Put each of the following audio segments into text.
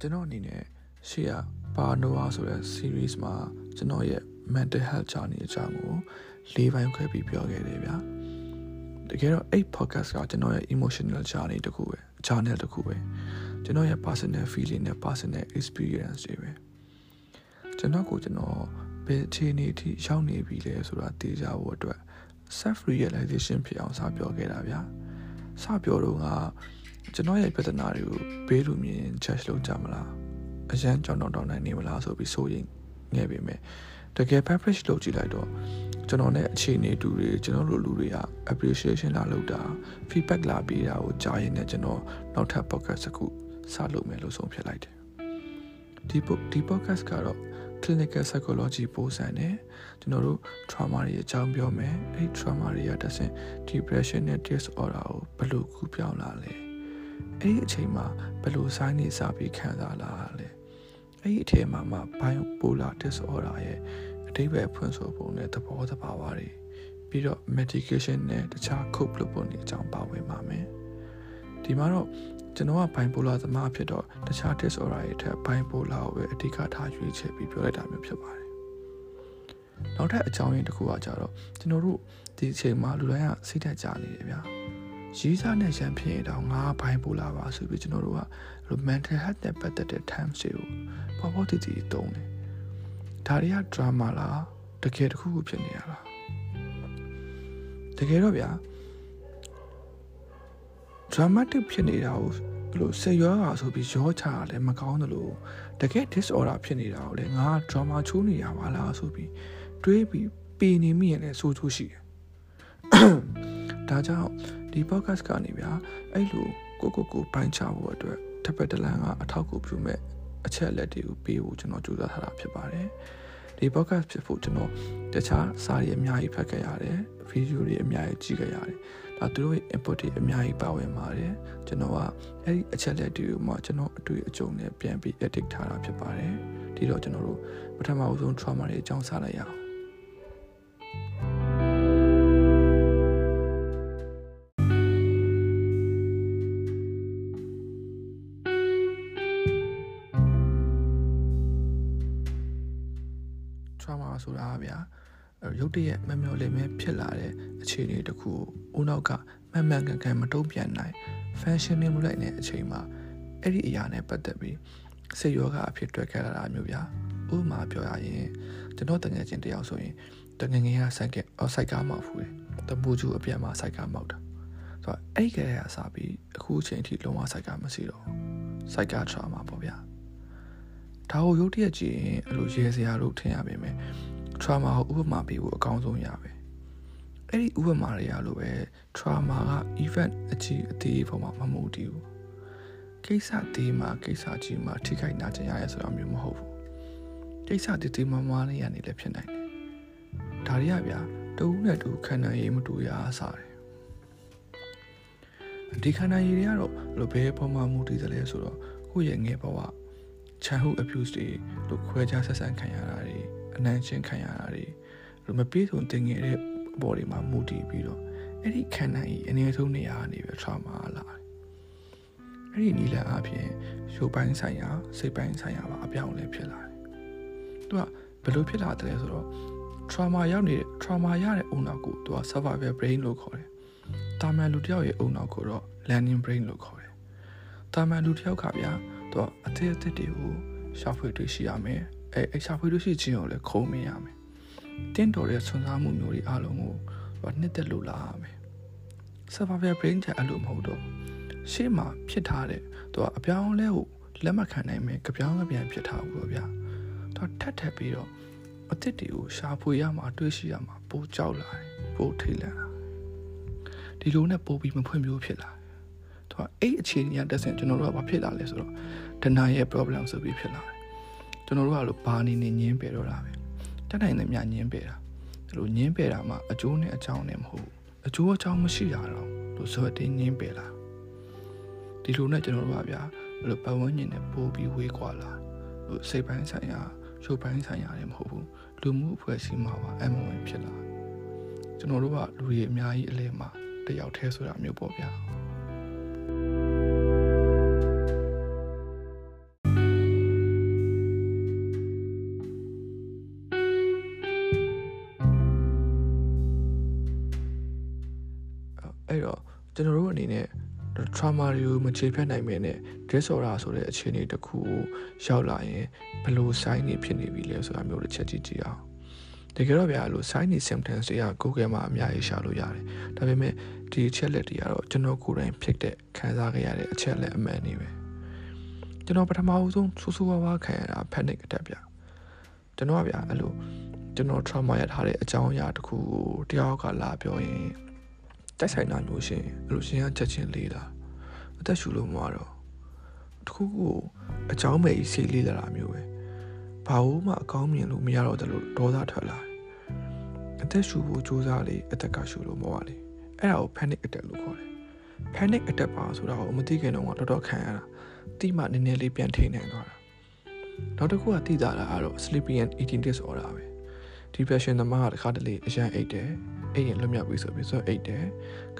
ကျွန်တော်အနေနဲ့ရှေ့ကပါနိုဝါဆိုတဲ့ series မှာကျွန်တော်ရဲ့ mental health journey အကြောင်းကို၄ပိုင်းခွဲပြီးပြောခဲ့တယ်ဗျာတကယ်တော့အဲ့ podcast ကကျွန်တော်ရဲ့ emotional journey တခုပဲ journal တခုပဲကျွန်တော်ရဲ့ personal feeling နဲ့ personal experience တွေပဲကျွန်တော်ကိုကျွန်တော်ဘယ်အခြေအနေအထိရောက်နေပြီလဲဆိုတာသိကြဖို့အတွက် self realization ဖြစ်အောင်စပြောခဲ့တာဗျာစပြောတော့က ကျွန်တော်ရဲ့ပြဿနာတွေကိုဘေးလူမြင် judge လုပ်ကြမလားအရန်ကြောင်တောင်တောင်နိုင်နေမလားဆိုပြီးစိုးရင်ငယ်ပေမဲ့တကယ် publish လုပ်ကြည့်လိုက်တော့ကျွန်တော်နဲ့အခြေအနေတူတွေကျွန်တော်တို့လူတွေက appreciation လာလုပ်တာ feedback လာပေးတာကိုကြားရင်လည်းကျွန်တော်နောက်ထပ် podcast တစ်ခုစလုပ်မယ်လို့ဆုံးဖြတ်လိုက်တယ်ဒီဒီ podcast ကတော့ clinical psychology ပို့ဆန်တယ်ကျွန်တော်တို့ trauma တွေအကြောင်းပြောမယ်အဲ့ trauma တွေကတဆင့် depression နဲ့ disorder ကိုဘယ်လိုကူပြောင်းလာလဲ အဲ့ဒီအချိန်မှာဘယ်လို sign တွေစပြီးခံစားလာလဲအဲ့ဒီအထက်မှာမှ bipolar disorder ရဲ့အဓိပ္ပာယ်ဖွင့်ဆိုပုံနဲ့သဘောတဘာဝတွေပြီးတော့ medication နဲ့တခြား cope လုပ်ပုံတွေအကြောင်းပါဝင်ပါမယ်ဒီမှာတော့ကျွန်တော်က bipolar သမားဖြစ်တော့တခြား disorder တွေထက် bipolar ကိုပဲအဓိကထားရွေးချယ်ပြီးပြောလိုက်တာမျိုးဖြစ်ပါတယ်နောက်ထပ်အကြောင်းရင်းတစ်ခုကကြတော့ကျွန်တော်တို့ဒီအချိန်မှာလူတိုင်းကစိတ်ဓာတ်ကြနေတယ်ဗျာ ရေးစားနဲ့ရန်ဖြစ်ရင်တော့ငါဘိုင်းပိုလာပါဆိုပြီးကျွန်တော်တို့က mental health နဲ့ပတ်သက်တဲ့ terms တွေကိုပေါ်ပေါ်တည်တည်သုံးတယ်ဒါတွေက drama လားတကယ်တခုခုဖြစ်နေရလားတကယ်တော့ဗျာ dramatic ဖြစ်နေတာကိုဘလို့စိတ်ရောဂါဆိုပြီးရောချတာလည်းမကောင်းသလိုတကယ် disorder ဖြစ်နေတာကိုလည်းငါ drama ချိုးနေရပါလားဆိုပြီးတွေးပြီးပီနေမိရင်လည်းဆိုးချိုးရှိတယ်ဒါကြောင့် ဒီ podcast ကနေဗျာအဲ့လိုကိုကိုကိုပိုင်းချဖို့အတွက်တစ်ပတ်တစ်လမ်းကအထောက်အကူပြုမဲ့အချက်လက်တွေကိုပေးဖို့ကျွန်တော်ကြိုးစားထားတာဖြစ်ပါတယ်ဒီ podcast ဖြစ်ဖို့ကျွန်တော်တခြားစာရီအများကြီးဖတ်ခဲ့ရတယ်ဗီဒီယိုတွေအများကြီးကြည့်ခဲ့ရတယ်ဒါသူတို့ရဲ့ input တွေအများကြီးပါဝင်ပါတယ်ကျွန်တော်ကအဲ့ဒီအချက်လက်တွေကိုမှကျွန်တော်အတွေ့အကြုံနဲ့ပြန်ပြီး edit ထားတာဖြစ်ပါတယ်ဒီတော့ကျွန်တော်တို့ပထမအဆုံး trauma တွေအကြောင်းစလိုက်ရအောင် တ်တရက်မမျော်လင့်မဲဖြစ်လာတဲ့အခြေအနေတခုကိုဦးနောက်ကမှန်မှန်ကန်ကန်မတုံ့ပြန်နိုင် fashion နေမှုလိုက်တဲ့အချိန်မှာအဲ့ဒီအရာနဲ့ပတ်သက်ပြီးစိတ်ယောဂအဖြစ်တွေ့ခဲ့ရတာမျိုးဗျာဥပမာပြောရရင်ကျွန်တော်တငယ်ချင်းတယောက်ဆိုရင်တငယ်ငယ်ကဆိုင်ကအော်ဆိုင်ကားမောက်ဖူးတယ်တပူကျူအပြန်မှာဆိုင်ကားမောက်တာဆိုတော့အဲ့ကလေးကစားပြီးအခုအချိန်ထိလုံးဝဆိုင်ကားမရှိတော့ဆိုင်ကား trauma ပေါ့ဗျာဒါကိုရုတ်တရက်ကြည့်ရင်အဲ့လိုရဲစရာလို့ထင်ရပါမယ် trauma ကိုဥပမာပေးဖို့အကောင်းဆုံးရပဲအဲ့ဒီဥပမာတွေရလို့ပဲ trauma က event အကြီးအသေးပေါ်မှာမမူတည်ဘူးကိစ္စသေးမှာကိစ္စကြီးမှာထိခိုက်နာကျင်ရရဲဆိုတာမျိုးမဟုတ်ဘူးကိစ္စသေးသေးမမလေးရနေလည်းဖြစ်နိုင်တယ်ဒါတွေကဗျာတူနဲ့တူခန္ဓာရည်မတူရအားစားတယ်ဒီခန္ဓာရည်တွေကတော့လိုဘယ်ပုံမှန်မူတည်တယ်လဲဆိုတော့ကိုယ့်ရဲ့ငယ်ဘဝချန်ဟု abuse တွေလို့ခွဲခြားဆက်ဆံခံရတာတွေ အနံ့ချင်းခံရတာတွေမပြေဆုံးတင်ငယ်တဲ့အပေါ်တွေမှာမူတည်ပြီးတော့အဲ့ဒီခန္ဓာကြီးအနေဆုံးနေရာကနေပဲ trauma လာတယ်။အဲ့ဒီနီလန်အပြင်ရုပ်ပိုင်းဆိုင်ရာစိတ်ပိုင်းဆိုင်ရာပါအပြောင်းလဲဖြစ်လာတယ်။သူကဘယ်လိုဖြစ်လာတယ်ဆိုတော့ trauma ရောက်နေတဲ့ trauma ရတဲ့အုံနောက်ကိုသူက survival brain လို့ခေါ်တယ်။တာမန်လူတစ်ယောက်ရဲ့အုံနောက်ကိုတော့ learning brain လို့ခေါ်တယ်။တာမန်လူတစ်ယောက်ကဗျာသူကအသေးအသေးတွေကိုရှာဖွေတွေ့ရှိရမယ် အဲအရှာဖွေလို့ရှိခြင်းကိုလည်းခုံးမရမယ်တင့်တော်တဲ့ဆွမ်းစားမှုမျိုးတွေအားလုံးကိုဟိုနှစ်သက်လို့လာရမယ် survival brain ချအဲ့လိုမဟုတ်တော့ရှေ့မှာဖြစ်ထားတဲ့သူကအပြောင်းလဲကိုလက်မခံနိုင်မယ်ကြပြောင်းကြပြန်ဖြစ်ထားဘူးပေါ့ဗျာသူထက်ထက်ပြီးတော့အစ်စ်တွေကိုရှာဖွေရမှာတွေးရှိရမှာပိုကြောက်လာတယ်ပိုထိတ်လန့်လာဒီလိုနဲ့ပိုပြီးမဖွင့်ပြိုးဖြစ်လာသူကအဲ့အခြေအနေကတက်ဆင်ကျွန်တော်တို့ကဘာဖြစ်လာလဲဆိုတော့ဒနာရဲ့ problem ဆိုပြီးဖြစ်လာတယ် ကျွန်တော်တို့ကလို့ဘာနေနေညင်းပယ်တော့တာပဲတက်နိုင်တဲ့မြညင်းပယ်တာဒါလိုညင်းပယ်တာမှာအကျိုးနဲ့အကြောင်းနဲ့မဟုတ်အကျိုးအကြောင်းမရှိတာတော့လို့ဆိုတဲ့ညင်းပယ်လာဒီလိုနဲ့ကျွန်တော်တို့ကဗျာအဲ့လိုပတ်ဝန်းကျင်နဲ့ပို့ပြီးဝေးကွာလာလို့စိတ်ပိုင်းဆိုင်ရာရုပ်ပိုင်းဆိုင်ရာတွေမဟုတ်ဘူးလူမှုအဖွဲ့အစည်းမှာပါအမှန်ဝင်ဖြစ်လာကျွန်တော်တို့ကလူတွေအများကြီးအလဲမှာတယောက်တည်းဆိုတာမျိုးပေါ့ဗျာ အဲ့တော့ကျွန်တော်တို့အနေနဲ့ trauma တွေကိုမချေဖျက်နိုင်မဲနဲ့ disorder ဆိုတဲ့အခြေအနေတစ်ခုကိုရောက်လာရင်ဘယ်လို sign တွေဖြစ်နေပြီလဲဆိုတာမျိုးတစ်ချက်ကြည့်ကြည့်အောင်တကယ်တော့ဗျာအဲ့လို sign တွေ symptoms တွေက Google မှာအများကြီးရှာလို့ရတယ်ဒါပေမဲ့ဒီအချက်လက်တွေကတော့ကျွန်တော်ကိုယ်တိုင်ဖြစ်တဲ့ခံစားခဲ့ရတဲ့အချက်လက်အမှန်တွေပဲကျွန်တော်ပထမဦးဆုံးဆူဆူဝါးဝါခံရတာ panic attack ဗျကျွန်တော်ကဗျာအဲ့လိုကျွန်တော် trauma ရထားတဲ့အကြောင်းအရာတစ်ခုကိုတယောက်ကလာပြောရင် တိုက်ဆိုင်တာမျိုးရှင်အဲ့လိုရှင်ကချက်ချင်းလေးလာအသက်ရှူလို့မရတော့တခုခုအကြောင်းမဲ့ကြီးဆေးလေးလာတာမျိုးပဲဘာလို့မှအကောင်းမြင်လို့မရတော့တယ်လို့ဒေါသထွက်လာအသက်ရှူဖို့စူးစမ်းလေအသက်ကရှူလို့မရလေအဲ့ဒါကို panic attack လို့ခေါ်တယ် panic attack ပါဆိုတာကိုမသိခင်တော့တော်တော်ခံရတာတိမှနည်းနည်းလေးပြန်ထိနိုင်သွားတာနောက်တစ်ခုကသိတာလားကတော့ sleepy and eating disorder ပဲ depression သမားကတခါတလေအရန်အိတ်တယ် အိတ်ရင်လွတ်မြောက်ပြီဆိုပြီးဆိုအိတ်တယ်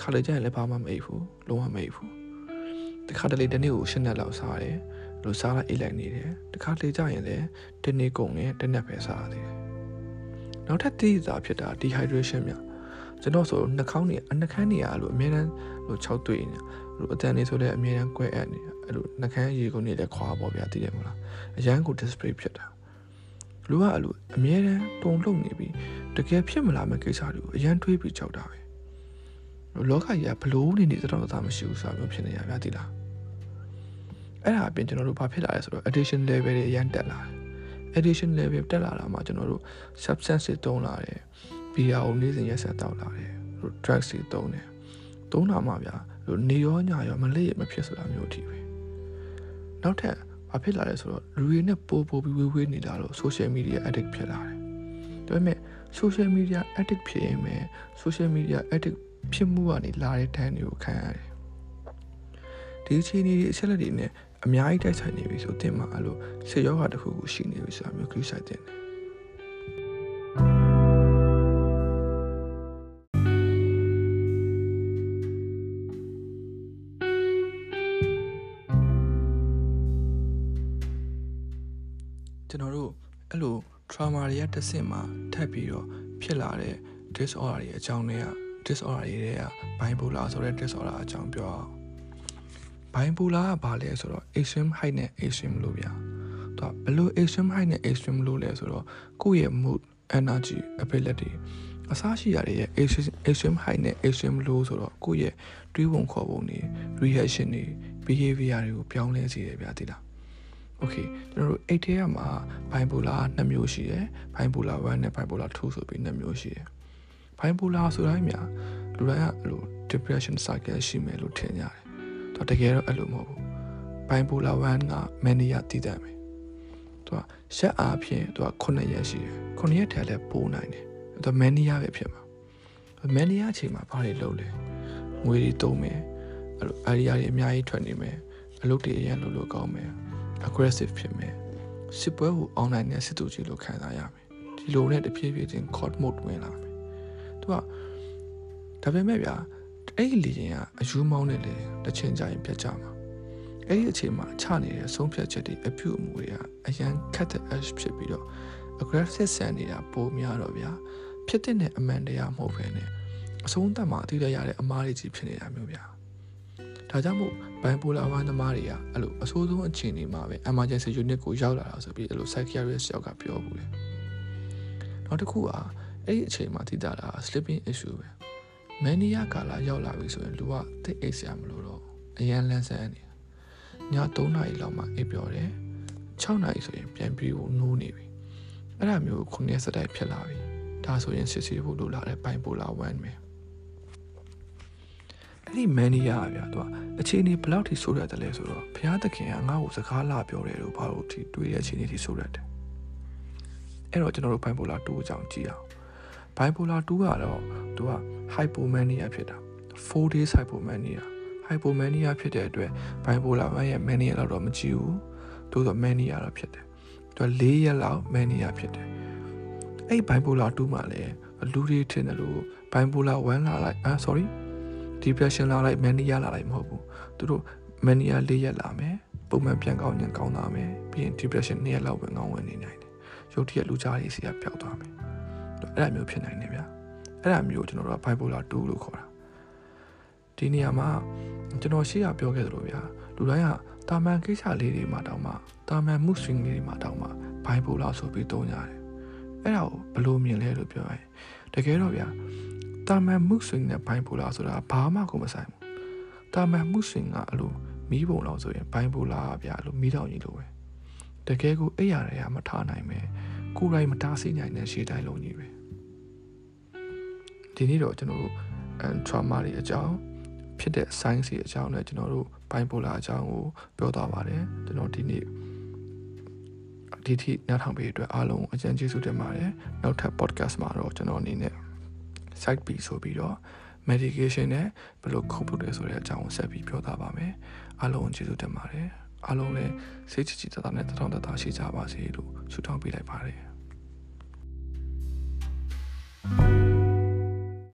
ခါလေကျရင်လည်းဘာမှမအိတ်ဘူးလုံးဝမအိတ်ဘူးတခါတလေတနေ့ကိုရှင်းရက်လောက်စားတယ်လို့စားလိုက်အိတ်လိုက်နေတယ်တခါလေကျရင်လည်းတနေ့ကုန်နဲ့တနက်ပဲစားရတယ်နောက်ထပ်သိတာဖြစ်တာ dehydration များကျွန်တော်ဆိုနှာခေါင်းနေနှာခမ်းနေရလို့အများတန်းလို့6တွေ့နေလို့အတန်နေဆိုလည်းအများတန်းကွဲအပ်နေအဲ့လိုနှာခမ်းရေကုန်နေလည်းခွာပေါ့ဗျာသိတယ်မလားအရန်ကို display ဖြစ်တာလူကအဲ့လိုအမြဲတမ်းတုံ့လုံနေပြီး တကယ်ဖြစ်မလာမယ့်ကိစ္စတွေကိုအရန်တွေးပြီးကြောက်တာပဲလောကကြီးကဘလို့နေနေတော့သာမရှိဘူးဆိုတာမျိုးဖြစ်နေရဗျာဒီလားအဲ့ဒါအပြင်ကျွန်တော်တို့ဘာဖြစ်လာလဲဆိုတော့ addiction level တွေအရန်တက်လာတယ် addiction level တက်လာတာမှကျွန်တော်တို့ substance တွေတုံးလာတယ် beer ကိုနေ့စဉ်ရက်ဆက်တောက်လာတယ် drugs တွေတုံးတယ်တုံးတာမှဗျာနေရောညရောမလေးရမဖြစ်ဆိုတာမျိုးထိပဲနောက်ထပ်ဘာဖြစ်လာလဲဆိုတော့လူတွေနဲ့ပိုးပိုးပြီးဝေးဝေးနေလာတော့ social media addict ဖြစ်လာတယ်ဒါပေမဲ့ social media addict ဖြစ်ရင်ပဲ social media addict ဖြစ်မှုကနေလာတဲ့တန်းတွေကိုခံရတယ်ဒီအခြေအနေတွေအချက်လက်တွေနဲ့အများကြီးတိုက်ဆိုင်နေပြီဆိုတင်မှာအဲ့လိုဆေယောဂတစ်ခုခုရှိနေပြီဆိုတာမျိုး cruise တင်တယ်ကျွန်တော်တို့အဲ့လို trauma တွေကတစ်ဆင့်မှာ ထပ်ပြီးတော့ဖြစ်လာတဲ့ disorder တွေအကြောင်းတွေက disorder တွေက bipolar ဆိုတဲ့ disorder အကြောင်းပြောအောင် bipolar ကဘာလဲဆိုတော့ extreme high နဲ့ extreme low ဗျာသူကဘယ်လို extreme high နဲ့ extreme low လဲဆိုတော့ကိုယ့်ရဲ့ mood energy ability အစားရှိရတဲ့ extreme high နဲ့ extreme low ဆိုတော့ကိုယ့်ရဲ့တွေးပုံခေါ်ပုံတွေ reaction တွေ behavior တွေကိုပြောင်းလဲစေတယ်ဗျာတိလား okay ကျွန်တော်တို့8ထဲမှာ bipolar 2မျိုးရှိတယ် bipolar 1နဲ့ bipolar 2ဆိုပြီး2မျိုးရှိတယ် bipolar ဆိုတိုင်းများလူတိုင်းကအဲ့လို depression cycle ရှိမယ်လို့ထင်ကြတယ်။တော့တကယ်တော့အဲ့လိုမဟုတ်ဘူး။ bipolar 1က mania တည်တယ်မယ်။သူကရက်အားဖြင့်သူက9ရက်ရှိတယ်။9ရက်ထဲလည်းပိုးနိုင်တယ်။သူ mania ပဲဖြစ်မှာ။ mania အချိန်မှာဘာတွေလုပ်လဲ။ငွေတွေတုံးမယ်။အဲ့လို area တွေအများကြီးထွက်နေမယ်။အလုပ်တွေအရင်လုပ်လို့ကောင်းမယ်။ aggressive ဖြစ်မယ်။စစ်ပွဲကို online နဲ့စစ်သူကြီးလို့ခံစားရမယ်။ဒီလိုနဲ့တဖြည်းဖြည်းချင်း court mode ဝင်လာမယ်။သူကဒါပေမဲ့ဗျာအဲ့ဒီလေရင်ကအယူမောင်းနေလေတစ်ချိန်ကြာရင်ပြတ်ကြမှာအဲ့ဒီအချိန်မှာချနေတဲ့ဆုံးဖြတ်ချက်တွေအပြုအမူတွေကအရန်ခက်တဲ့ edge ဖြစ်ပြီးတော့ aggressive ဆန်နေတာပိုများတော့ဗျာဖြစ်တဲ့အမှန်တရားမဟုတ်ဘဲနဲ့အဆုံးသတ်မှာအသိရရတဲ့အမားတွေကြီးဖြစ်နေတာမျိုးဗျာဒါကြောင့်မို့ bipolar 1သမားတွေကအဲ့လိုအဆိုးဆုံးအခြေအနေမှာပဲ emergency unit ကိုရောက်လာတာဆိုပြီးအဲ့လို psychiatrist ယောက်ကပြောဘူးလေနောက်တစ်ခုကအဲ့ဒီအချိန်မှာသိတာလား sleeping issue ပဲမန်နီယာကာလာရောက်လာပြီဆိုရင်လူကသိအိတ်ဆရာမလို့တော့အရန်လန်းဆန်းနေည3နာရီလောက်မှအိပ်ပျော်တယ်6နာရီဆိုရင်ပြန်ပြီးဖို့နိုးနေပြီအဲ့ဒါမျိုးခုနှစ်စတိုက်ဖြစ်လာပြီဒါဆိုရင်စစ်စီဖို့လိုလာတဲ့ဘိုင်ပိုလာ1ပဲ အဲ့ဒီမန်နီယာဗျာသူကအခြေအနေဘယ်လောက်ထိဆိုးရတယ်လဲဆိုတော့ဘုရားသခင်ကငါ့ကိုစကားလာပြောတယ်လို့ဘာလို့ထိတွေးတဲ့အခြေအနေထိဆိုးရတယ်အဲ့တော့ကျွန်တော်တို့ဘိုင်ပိုလာ2အကြောင်းကြည့်အောင်ဘိုင်ပိုလာ2ကတော့သူက hypomania ဖြစ်တာ4 days hypomania hypomania ဖြစ်တဲ့အတွက် bipolar 1ရဲ့ mania လောက်တော့မကြည့်ဘူးသို့တော့ mania တော့ဖြစ်တယ်သူက4ရက်လောက် mania ဖြစ်တယ်အဲ့ bipolar 2မှာလည်းလူတွေထင်တယ်လို့ bipolar 1လာလိုက်အာ sorry depression လာလိုက် mania လာလိုက်မဟုတ်ဘူးသူတို့ mania 4ရက်လာမယ်ပုံမှန်ပြန်ကောင်းရင်ကောင်းသွားမယ်ပြီးရင် depression 2ရက်လောက်ပဲကောင်းဝင်နေနိုင်တယ်ရုပ်တရက်လူကြားရေးစီကပျောက်သွားမယ်အဲ့ဒါမျိုးဖြစ်နိုင်တယ်ဗျာအဲ့ဒါမျိုးကျွန်တော်တို့က bipolar 2လို့ခေါ်တာဒီနေရာမှာကျွန်တော်ရှေ့ကပြောခဲ့သလိုဗျာလူတိုင်းကတာမန်ကိစ္စလေးတွေမှာတောင်မှတာမန်မှုဆွင်းလေးတွေမှာတောင်မှဘိုင်ပိုလာဆိုပြီးသုံးကြတယ်အဲ့ဒါကိုဘယ်လိုမြင်လဲလို့ပြောရင်တကယ်တော့ဗျာ တာမန်မှုဆွင်းနဲ့ဘိုင်ပိုလာဆိုတာဘာမှကိုမဆိုင်ဘူးတာမန်မှုဆွင်းကအလိုမီးပုံလောက်ဆိုရင်ဘိုင်ပိုလာဗျာလို့မီးတောင်ကြီးလိုပဲတကယ်ကိုအဲ့ရတွေကမထားနိုင်ပဲကိုယ်တိုင်မတားဆီးနိုင်တဲ့ရှေ့တိုင်းလုံးကြီးပဲဒီနေ့တော့ကျွန်တော်တို့အန်ထရာမာတွေအကြောင်းဖြစ်တဲ့ science တွေအကြောင်းနဲ့ကျွန်တော်တို့ဘိုင်ပိုလာအကြောင်းကိုပြောသွားပါတယ်ကျွန်တော်ဒီနေ့ဒီထိနားထောင်ပေးအတွက်အားလုံးအကျဉ်းကျေးဇူးတင်ပါတယ်နောက်ထပ် podcast မှာတော့ကျွန်တော်အနေနဲ့ site B ဆိုပြီးတော့ medication နဲ့ဘယ်လိုခုတ်ဖို့လဲဆိုတဲ့အကြောင်းကိုဆက်ပြီးပြောသားပါမယ်အားလုံးကျေးဇူးတင်ပါတယ်အားလုံးလည်းစိတ်ချချတသားနဲ့တထောင်တသားရှိကြပါစေလို့ဆုတောင်းပေးလိုက်ပါတယ်